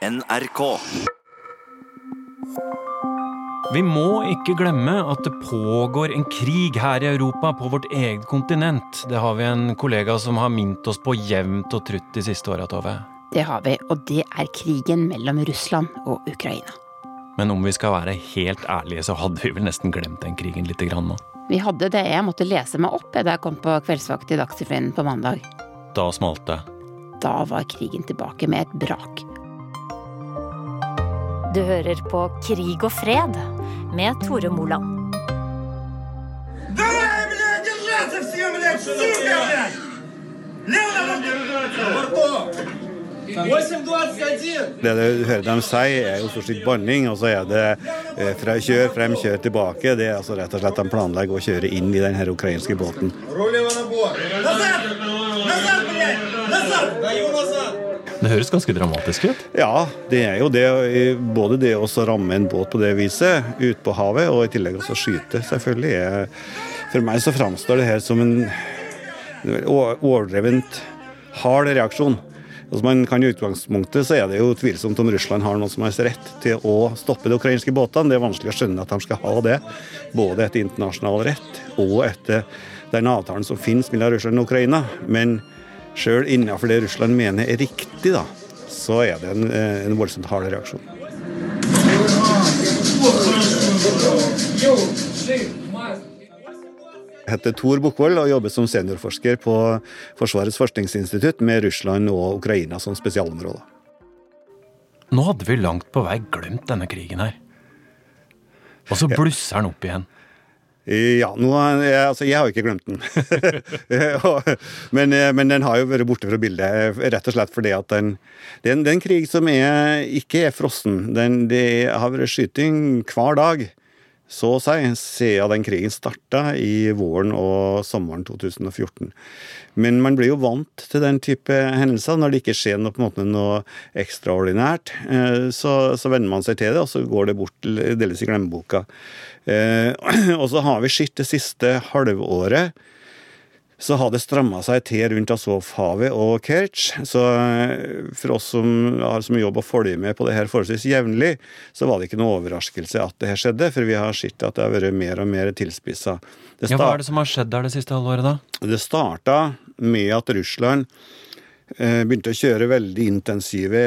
NRK. Vi må ikke glemme at det pågår en krig her i Europa, på vårt eget kontinent. Det har vi en kollega som har minnet oss på jevnt og trutt de siste åra, Tove. Det har vi, og det er krigen mellom Russland og Ukraina. Men om vi skal være helt ærlige, så hadde vi vel nesten glemt den krigen lite grann nå. Vi hadde det. Jeg måtte lese meg opp da jeg kom på kveldsvakt i Dagsrevyen på mandag. Da smalt det. Da var krigen tilbake med et brak. Du hører på Krig og fred med Tore Moland. Давай, блядь, держаться все, блядь, сука, блядь! Лево, 8.21! Det du hører dem si, er jo stort sett banning, og så er det eh, fra kjør frem, kjør tilbake. Det er altså rett og slett de planlegger å kjøre inn i den her ukrainske båten. Рулево набор! Назад! Назад, блядь! Назад! Det høres ganske dramatisk ut? Ja, det er jo det. Både det å ramme en båt på det viset ute på havet, og i tillegg også skyte, selvfølgelig. Er, for meg så framstår det her som en overdrevent hard reaksjon. Altså man kan I utgangspunktet så er det jo tvilsomt om Russland har noen som har rett til å stoppe de ukrainske båtene. Det er vanskelig å skjønne at de skal ha det, både etter internasjonal rett og etter den avtalen som finnes mellom Russland og Ukraina. Men sjøl innenfor det Russland mener er riktig, da, så er det en, eh, en voldsomt hard reaksjon. Jeg heter Tor Bukkvold og jobber som seniorforsker på Forsvarets forskningsinstitutt med Russland og Ukraina som spesialområder. Nå hadde vi langt på vei glemt denne krigen her. Og så blusser den opp igjen. Ja, nå, jeg, altså, jeg har jo ikke glemt den. men, eh, men den har jo vært borte fra bildet, rett og slett fordi at den, det en, det er en krig som er, ikke er frossen. Den, det har vært skyting hver dag, så å si, siden den krigen starta i våren og sommeren 2014. Men man blir jo vant til den type hendelser. Når det ikke skjer noe, på en måte, noe ekstraordinært, eh, så, så venner man seg til det, og så går det bort delvis i glemmeboka. Eh, og så har vi sett det siste halvåret så har det stramma seg til rundt Azovhavet og Kertsj. Så eh, for oss som har som jobb å følge med på det her forholdsvis jevnlig, så var det ikke noe overraskelse at det her skjedde, for vi har sett at det har vært mer og mer tilspissa. Ja, Hva er det som har skjedd der det siste halvåret, da? det starta med at Russland begynte å kjøre veldig intensive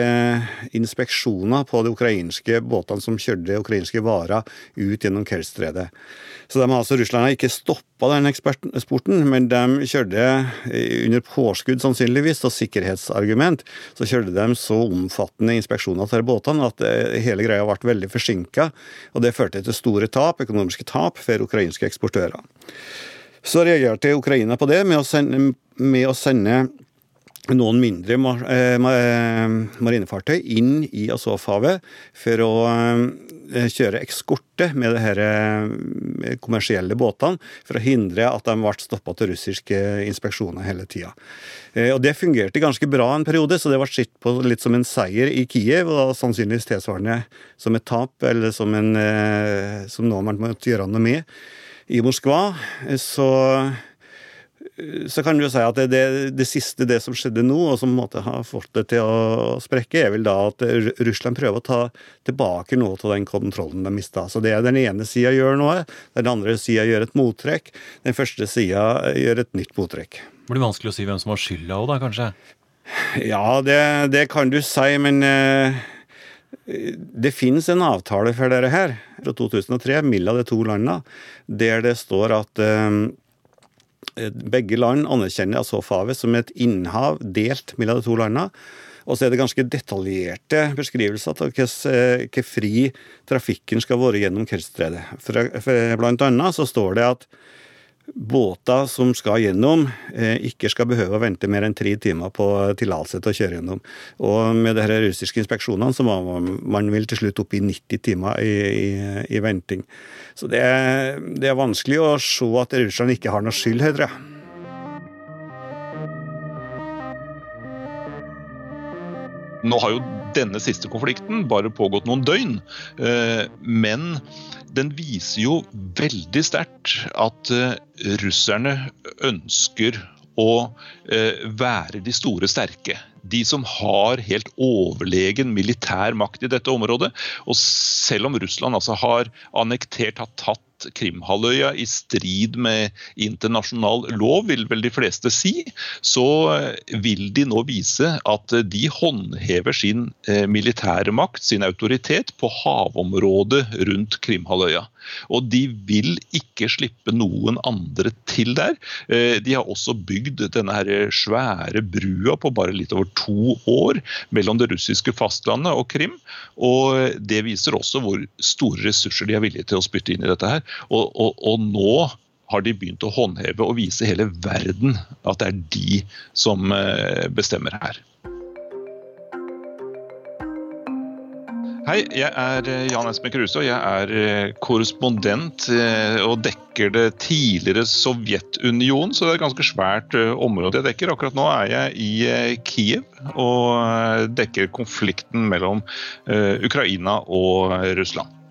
inspeksjoner på de ukrainske båtene som kjørte ukrainske varer ut gjennom Kerstredet. Så de, altså, har ikke stoppa den eksporten, men de kjørte eh, under påskudd sannsynligvis, og sikkerhetsargument, så kjørte de så omfattende inspeksjoner til båtene at eh, hele greia ble veldig forsinka. Og det førte til store tap, økonomiske tap for ukrainske eksportører. Så reagerte Ukraina på det med å sende, med å sende noen mindre mar eh, eh, marinefartøy inn i Azovhavet for å eh, kjøre eskorte med de kommersielle båtene, for å hindre at de ble stoppa til russiske inspeksjoner hele tida. Det fungerte ganske bra en periode, så det ble sett på litt som en seier i Kiev, og sannsynligvis tilsvarende som et tap, eller som, en, som noe man måtte gjøre noe med. I Moskva så så kan du jo si at det, det, det siste, det som skjedde nå, og som måtte ha fått det til å sprekke, er vel da at Russland prøver å ta tilbake noe av den kontrollen de mista. Så det er den ene sida gjør noe, den andre sida gjør et mottrekk, den første sida gjør et nytt mottrekk. Det blir vanskelig å si hvem som har skylda òg, da, kanskje? Ja, det, det kan du si, men eh, det finnes en avtale for dere her, fra 2003, mellom de to landene, der det står at eh, begge land anerkjenner Asofhavet som et innhav delt mellom de to landene. Og så er det ganske detaljerte beskrivelser av hvor fri trafikken skal være gjennom for blant annet så står det at båter som skal gjennom, eh, ikke skal behøve å vente mer enn tre timer på tillatelse til å kjøre gjennom. Og med de her russiske inspeksjonene så var man, vil til slutt opp i 90 timer i, i, i venting. Så det er, det er vanskelig å se at Russland ikke har noe skyld her, tror. Nå har jo denne siste konflikten bare pågått noen døgn, eh, men den viser jo veldig sterkt at eh, russerne ønsker å eh, være de store sterke. de som har helt overlegen militær makt i dette området. Og selv om Russland altså har annektert, har tatt Krimhalvøya i strid med internasjonal lov, vil vel de fleste si, så eh, vil de nå vise at de håndhever sin eh, militære makt, sin autoritet, på havområdet rundt Krimhalvøya. Og de vil ikke slippe noen andre til der. Eh, de har også bygd denne her svære brua på bare litt over to år mellom det russiske fastlandet og Krim. Og det viser også hvor store ressurser de er villige til å spytte inn i dette her. Og, og, og nå har de begynt å håndheve og vise hele verden at det er de som eh, bestemmer her. Hei, jeg er eh, Jan Espen Kruse, og jeg er eh, korrespondent og dekker det tidligere Sovjetunionen, så det er et ganske svært område jeg dekker. Akkurat nå er jeg i Kiev og dekker konflikten mellom Ukraina og Russland.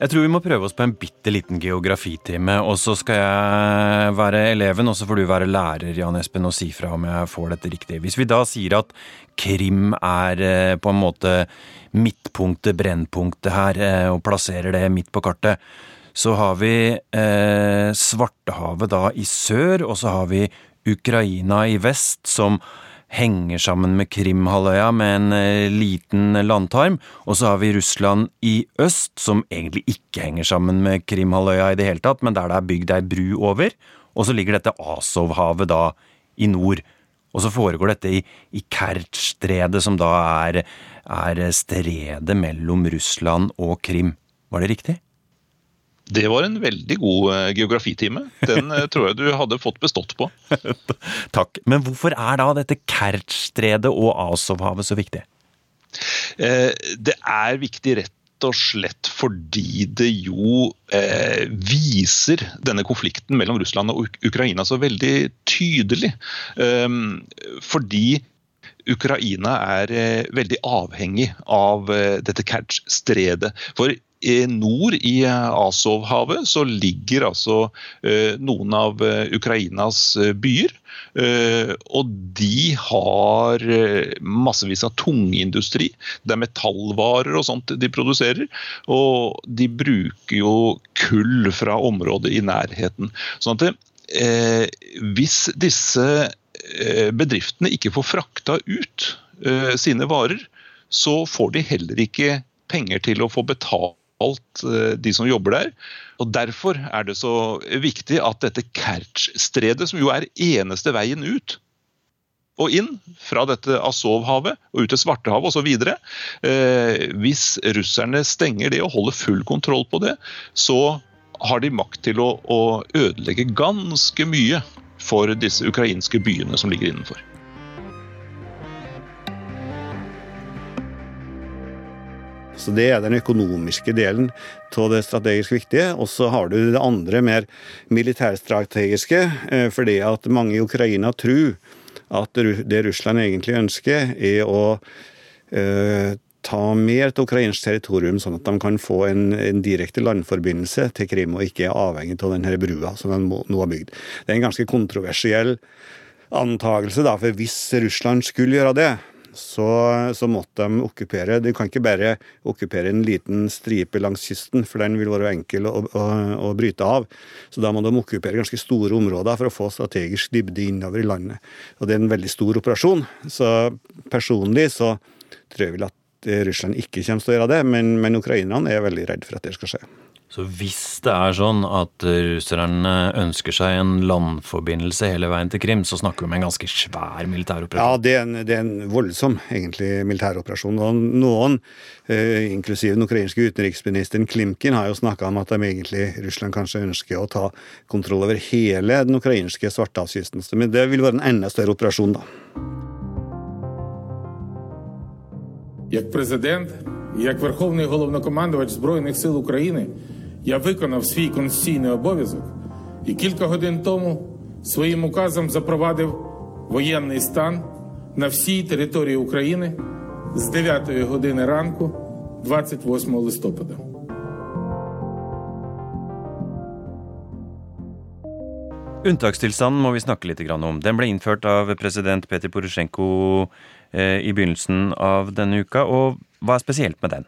Jeg tror vi må prøve oss på en bitte liten geografitime, og så skal jeg være eleven, og så får du være lærer, Jan Espen, og si fra om jeg får dette riktig. Hvis vi da sier at Krim er eh, på en måte midtpunktet, brennpunktet her, eh, og plasserer det midt på kartet, så har vi eh, Svartehavet da i sør, og så har vi Ukraina i vest, som henger sammen med Krimhalvøya med en eh, liten landtarm, og så har vi Russland i øst, som egentlig ikke henger sammen med Krimhalvøya i det hele tatt, men der det er bygd ei bru over, og så ligger dette Azovhavet da i nord. Og så foregår dette i, i Kertsjstredet, som da er, er stredet mellom Russland og Krim. Var det riktig? Det var en veldig god eh, geografitime. Den eh, tror jeg du hadde fått bestått på. Takk. Men hvorfor er da dette Kertsjstredet og Azovhavet så viktig? Eh, det er viktig rett og slett fordi det jo eh, viser denne konflikten mellom Russland og Ukraina så veldig tydelig. Um, fordi Ukraina er eh, veldig avhengig av eh, dette Kertsj-stredet. For nord i Asovhavet Azovhavet så ligger altså eh, noen av eh, Ukrainas byer. Og de har massevis av tungindustri. Det er metallvarer og sånt de produserer. Og de bruker jo kull fra området i nærheten. Sånn at eh, hvis disse bedriftene ikke får frakta ut eh, sine varer, så får de heller ikke penger til å få betalt alt eh, de som jobber der. Og Derfor er det så viktig at dette Kertsj-stredet, som jo er eneste veien ut og inn fra dette Azov-havet og ut til Svartehavet osv. Eh, hvis russerne stenger det og holder full kontroll på det, så har de makt til å, å ødelegge ganske mye for disse ukrainske byene som ligger innenfor. Så Det er den økonomiske delen av det strategisk viktige. Og så har du det andre, mer militærstrategiske, eh, fordi at mange i Ukraina tror at det Russland egentlig ønsker, er å uh, ta mer til ukrainsk territorium, sånn at de kan få en, en, direkte landforbindelse til Krim, og ikke er avhengig av denne brua som de nå har bygd. Det er en ganske kontroversiell antakelse, for hvis Russland skulle gjøre det, så, så, måtte de okkupere. De kan ikke bare okkupere en liten stripe langs kysten, for den vil være enkel å, å, å, bryte av. Så da må de okkupere ganske store områder for å få strategisk dybde innover i landet. Og det er en veldig stor operasjon. Så personlig så tror jeg vel at Russland ikke kommer til å gjøre det, men, men ukrainerne er veldig redd for at det skal skje. Så hvis det er sånn at russerne ønsker seg en landforbindelse hele veien til Krim, så snakker vi om en ganske svær militæroperasjon? Ja, det er en, det er en voldsom egentlig militæroperasjon. Og noen, eh, inklusiv den ukrainske utenriksministeren Klimkin, har jo snakka om at de egentlig, Russland kanskje ønsker å ta kontroll over hele den ukrainske svartehavskysten. Men det vil være en enda større operasjon, da. Як президент, як Верховний головнокомандувач Збройних сил України я виконав свій конституційний обов'язок і кілька годин тому своїм указом запровадив воєнний стан на всій території України з 9 години ранку, 28 листопада. Unntakstilstanden må vi snakke litt om. Den ble innført av president Peter Porosjenko eh, i begynnelsen av denne uka. og Hva er spesielt med den?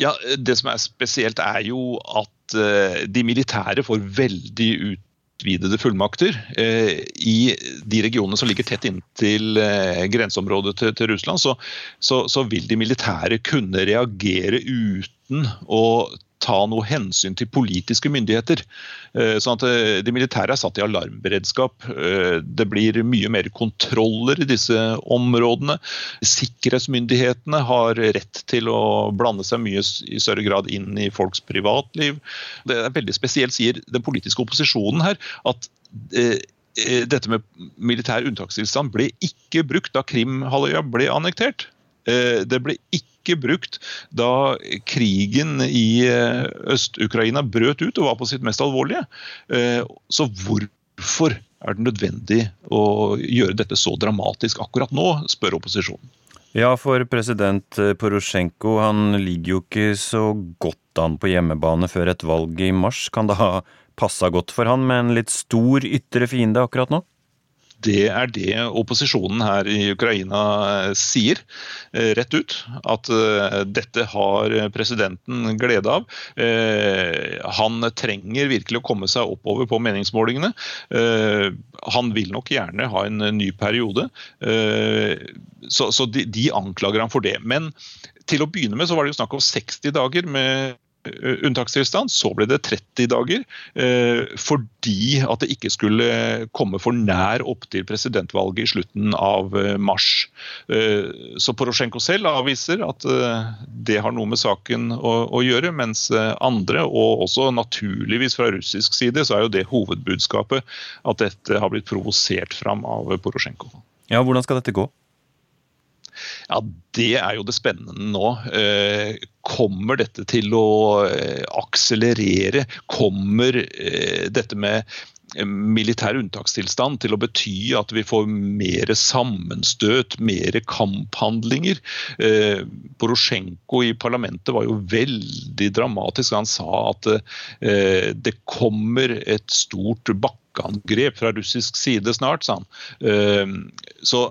Ja, Det som er spesielt, er jo at eh, de militære får veldig utvidede fullmakter. Eh, I de regionene som ligger tett inntil grenseområdet til, til Russland, så, så, så, vil de militære kunne reagere uten å ta noe hensyn til politiske myndigheter. Eh, sånn at eh, De militære er satt i alarmberedskap. Eh, det blir mye mer kontroller i disse områdene. Sikkerhetsmyndighetene har rett til å blande seg mye i større grad inn i folks privatliv. Det er veldig spesielt, sier den politiske opposisjonen her, at dette med militær unntakstilstand ble ikke brukt da Krimhalvøya ble annektert. Det ble ikke ikke brukt da krigen i eh, Øst-Ukraina brøt ut og var på sitt mest alvorlige. Eh, så hvorfor er det nødvendig å gjøre dette så dramatisk akkurat nå, spør opposisjonen. Ja, for president Porosjenko han ligger jo ikke så godt an på hjemmebane før et valg i mars. Kan det ha passa godt for han med en litt stor ytre fiende akkurat nå? Det er det opposisjonen her i Ukraina eh, sier eh, rett ut. At eh, dette har presidenten glede av. Han trenger virkelig å komme seg oppover på meningsmålingene. Han vil nok gjerne ha en ny periode. Så de anklager ham for det. Men til å begynne med så var det jo snakk om 60 dager med unntakstilstand. Så ble det 30 dager eh, fordi at det ikke skulle komme for nær opp til presidentvalget i slutten av eh, mars. Så Porosjenko selv avviser at det har noe med saken å, å, gjøre, mens andre, og også naturligvis fra russisk side, så er jo det hovedbudskapet at dette har blitt provosert fram av Porosjenko. Ja, Hvordan skal dette gå? Ja, Det er jo det spennende nå. Eh, kommer dette til å eh, akselerere? Kommer eh, dette med militær unntakstilstand til å bety at vi får mer sammenstøt, mer kamphandlinger. Eh, Porosjenko i parlamentet var jo veldig dramatisk. Han sa at det kommer et stort bakkeangrep fra russisk side snart, sa han. Så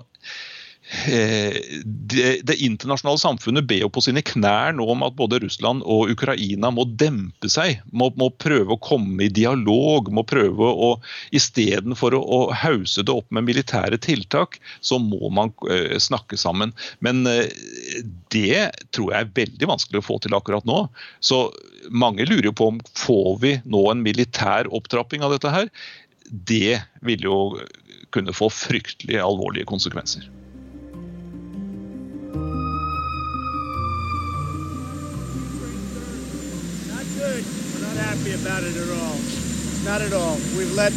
det, det, internasjonale samfunnet ber jo på sine knær nå om at både Russland og Ukraina må dempe seg. Må, må prøve å komme i dialog. må prøve å Istedenfor å, å hause det opp med militære tiltak, så må man uh, snakke sammen. Men uh, det tror jeg er veldig vanskelig å få til akkurat nå. Så mange lurer jo på om får vi nå en militær opptrapping av dette her. Det vil jo kunne få fryktelig alvorlige konsekvenser. Happy about it at all. Not at all. We've let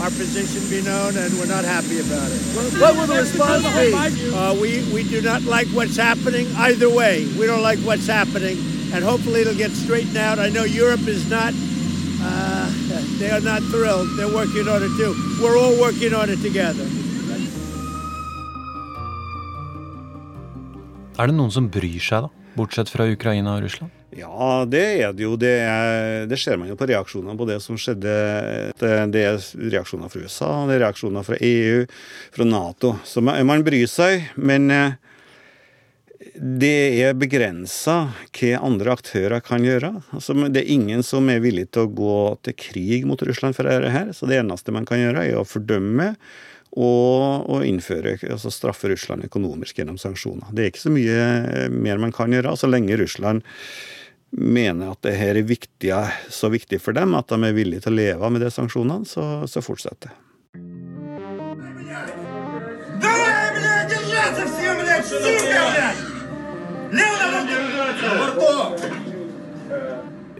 our position be known and we're not happy about it. What will the response be? Uh, we, we do not like what's happening either way. We don't like what's happening and hopefully it'll get straightened out. I know Europe is not, uh, they are not thrilled. They're working on it too. We're all working on it together. Er det noen som bryr seg, da? Bortsett fra Ukraina og Russland? Ja, det er det jo. Det, det ser man jo på reaksjonene på det som skjedde. Det er reaksjoner fra USA, det er reaksjoner fra EU, fra Nato. Så man, man bryr seg. Men eh, det er begrensa hva andre aktører kan gjøre. Altså, det er ingen som er villig til å gå til krig mot Russland for dette. Så det eneste man kan gjøre, er å fordømme og, og innføre, altså straffe Russland økonomisk gjennom sanksjoner. Det er ikke så mye mer man kan gjøre, så lenge Russland mener at det her er viktig, så viktig for dem at de er villige til å leve med de sanksjonene, så, så fortsetter det.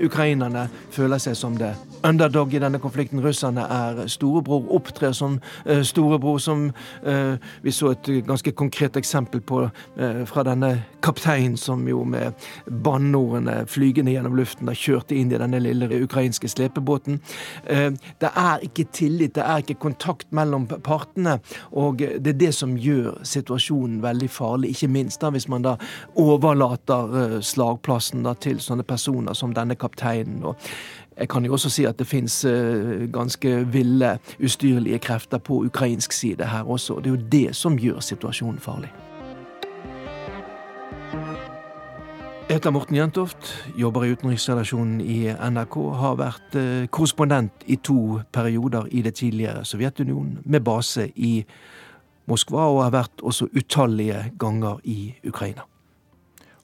Ukrainerne føler seg som det underdog i denne konflikten. Russerne er storebror, opptrer som uh, storebror, som uh, vi så et ganske konkret eksempel på uh, fra denne kapteinen som jo med banneordene flygende gjennom luften da kjørte inn i denne lille ukrainske slepebåten. Det er ikke tillit, det er ikke kontakt mellom partene, og det er det som gjør situasjonen veldig farlig, ikke minst da hvis man da overlater slagplassen da til sånne personer som denne kapteinen. Og Jeg kan jo også si at det fins ganske ville, ustyrlige krefter på ukrainsk side her også. Det er jo det som gjør situasjonen farlig. Jeg heter Morten Jentoft, jobber i utenriksredaksjonen i NRK. Har vært eh, korrespondent i to perioder i det tidligere Sovjetunionen, med base i Moskva, og har vært også utallige ganger i Ukraina.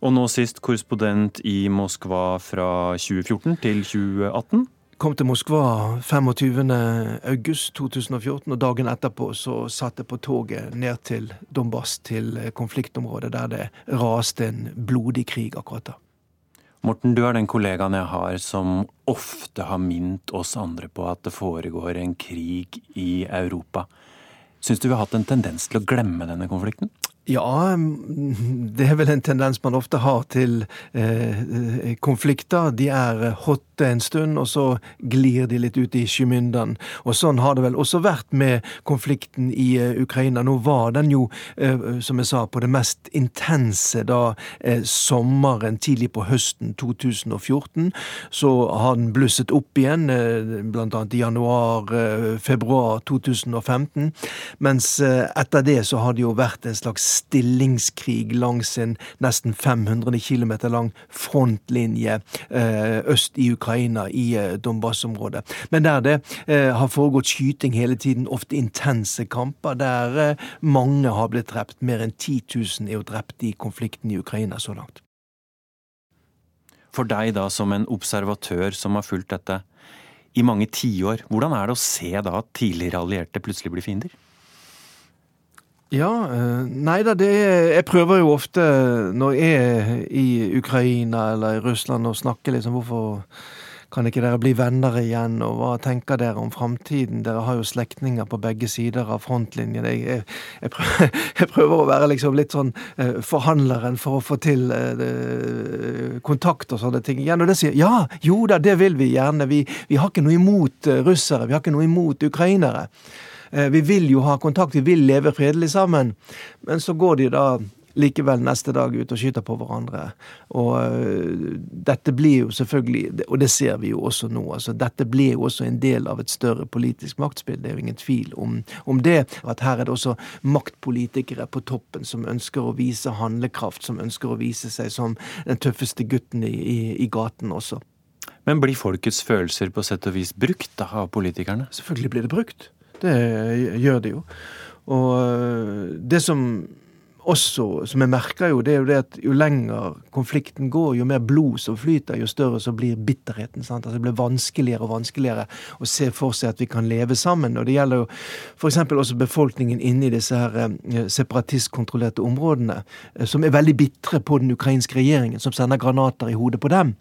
Og nå sist korrespondent i Moskva fra 2014 til 2018? kom til Moskva 25.8.2014, og dagen etterpå så satt jeg på toget ned til Donbass, til konfliktområdet der det raste en blodig krig akkurat da. Morten, du er den kollegaen jeg har som ofte har minnet oss andre på at det foregår en krig i Europa. Syns du vi har hatt en tendens til å glemme denne konflikten? Ja, det er vel en tendens man ofte har til eh, konflikter. De er hot en stund, og så glir de litt ut i skymyndan. Og sånn har det vel også vært med konflikten i uh, Ukraina. Nå var den jo, uh, som jeg sa, på det mest intense da uh, sommeren tidlig på høsten 2014. Så har den blusset opp igjen, blant annet i januar-februar 2015. Mens etter det så har det jo vært en slags stillingskrig langs en nesten 500 km lang frontlinje eh, øst i Ukraina, i eh, Donbas-området. Men der det eh, har foregått skyting hele tiden, ofte intense kamper, der mange har blitt drept. Mer enn 10 000 er jo drept i konflikten i Ukraina så langt. For deg da, som en observatør som har fulgt dette i mange tiår, hvordan er det å se da at tidligere allierte plutselig blir fiender? Ja, eh, nei da, det er Jeg prøver jo ofte når jeg er i Ukraina eller i Russland å snakke liksom hvorfor kan ikke dere bli venner igjen, og hva tenker dere om framtiden? Dere har jo slektninger på begge sider av frontlinjen. Jeg, jeg, jeg, prøver, jeg prøver, å være liksom litt sånn eh, forhandleren for å få til eh, kontakt og sånne ting igjen. Og det sier ja, jo da, det vil vi gjerne. Vi, vi har ikke noe imot eh, russere, vi har ikke noe imot ukrainere. Eh, vi vil jo ha kontakt, vi vil leve fredelig sammen. Men så går de da likevel neste dag ut og skyter på hverandre. Og uh, dette blir jo selvfølgelig, og det ser vi jo også nå, altså dette blir jo også en del av et større politisk maktspill. Det er jo ingen tvil om, om det. At her er det også maktpolitikere på toppen som ønsker å vise handlekraft, som ønsker å vise seg som den tøffeste gutten i, i, i gaten også. Men blir folkets følelser på sett og vis brukt da, av politikerne? Selvfølgelig blir det brukt. Det gjør det jo. Og eh, det som også, som jeg merker jo, det er jo det at jo lenger konflikten går, jo mer blod som flyter, jo større så blir bitterheten. sant? Altså Det blir vanskeligere og vanskeligere å se for seg at vi kan leve sammen. Og det gjelder jo f.eks. også befolkningen inne i disse her eh, separatistkontrollerte områdene, eh, som er veldig bitre på den ukrainske regjeringen, som sender granater i hodet på dem.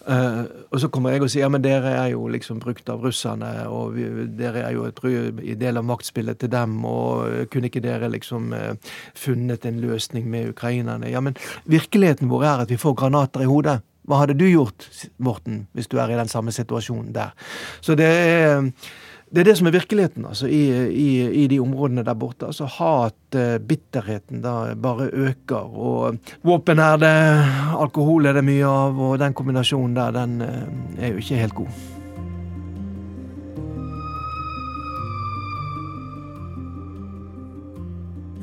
Uh, og så kommer jeg og sier ja, men dere er jo liksom brukt av russerne, og vi, dere er jo et del av maktspillet til dem, og kunne ikke dere liksom uh, funnet en løsning med ukrainerne? Ja, men virkeligheten vår er at vi får granater i hodet. Hva hadde du gjort, Morten, hvis du er i den samme situasjonen der? Så det er det er det som er virkeligheten altså, i, i, i de områdene der borte. altså Hat, eh, bitterheten, da bare øker. Og våpen er det, alkohol er det mye av, og den kombinasjonen der, den eh, er jo ikke helt god.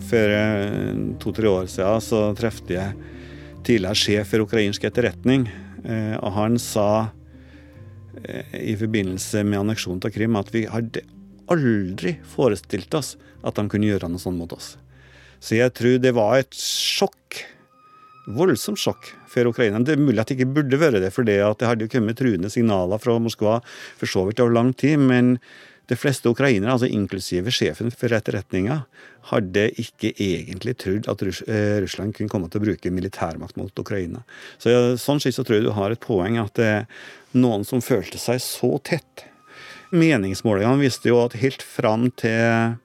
For eh, to-tre år siden så trefte jeg tidligere sjef for ukrainsk etterretning, og han sa i forbindelse med anneksjonen av Krim at vi hadde aldri forestilt oss at de kunne gjøre noe sånt mot oss. Så jeg tror det var et sjokk. Voldsomt sjokk for Ukraina. Det er mulig at det ikke burde vært det, for det hadde jo kommet truende signaler fra Moskva for så vidt over lang tid. Men de fleste ukrainere, altså inklusive sjefen for etterretninga, hadde ikke egentlig trodd at eh, Russland kunne komme til å bruke militærmakt mot Ukraina. Så Sånn sett så tror jeg du har et poeng at det er noen som følte seg så tett. Meningsmålingene viste jo at helt fram til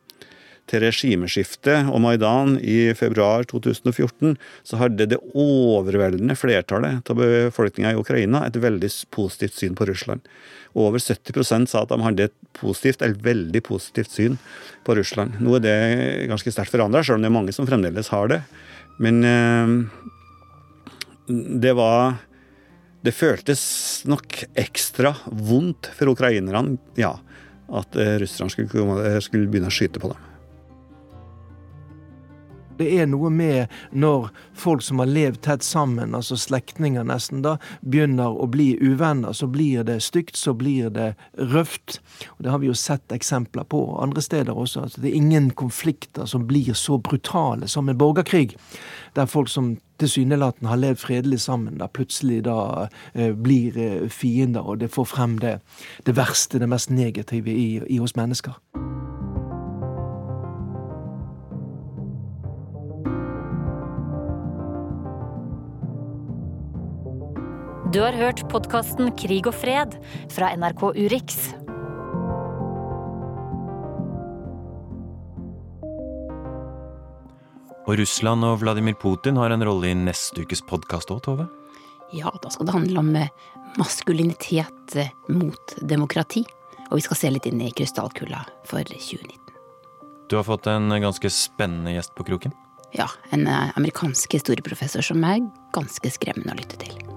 til regimeskiftet og Maidan i februar 2014, så hadde det overveldende flertallet av befolkninga i Ukraina et veldig positivt syn på Russland. Over 70% sa at de hadde et positivt eller veldig positivt syn på Russland. Nå er det ganske sterkt forandra, selv om det er mange som fremdeles har det. Men eh, det var det føltes nok ekstra vondt for ukrainerne ja, at eh, russerne skulle, skulle begynne å skyte på dem. Det er noe med når folk som har levd tett sammen, altså slektninger nesten, da, begynner å bli uvenner. Så blir det stygt, så blir det røft. Og Det har vi jo sett eksempler på andre steder også. Altså, det er ingen konflikter som blir så brutale som en borgerkrig. Der folk som tilsynelatende har levd fredelig sammen, da plutselig da eh, blir eh, fiender, og det får frem det, det verste, det mest negative i, i oss mennesker. Du har hørt podkasten Krig og fred fra NRK Urix. Og Russland og Vladimir Putin har en rolle i neste ukes podkast òg, Tove? Ja, da skal det handle om eh, maskulinitet eh, mot demokrati. Og vi skal se litt inn i krystallkula for 2019. Du har fått en ganske spennende gjest på kroken. Ja, en eh, amerikansk historieprofessor som er ganske skremmende å lytte til.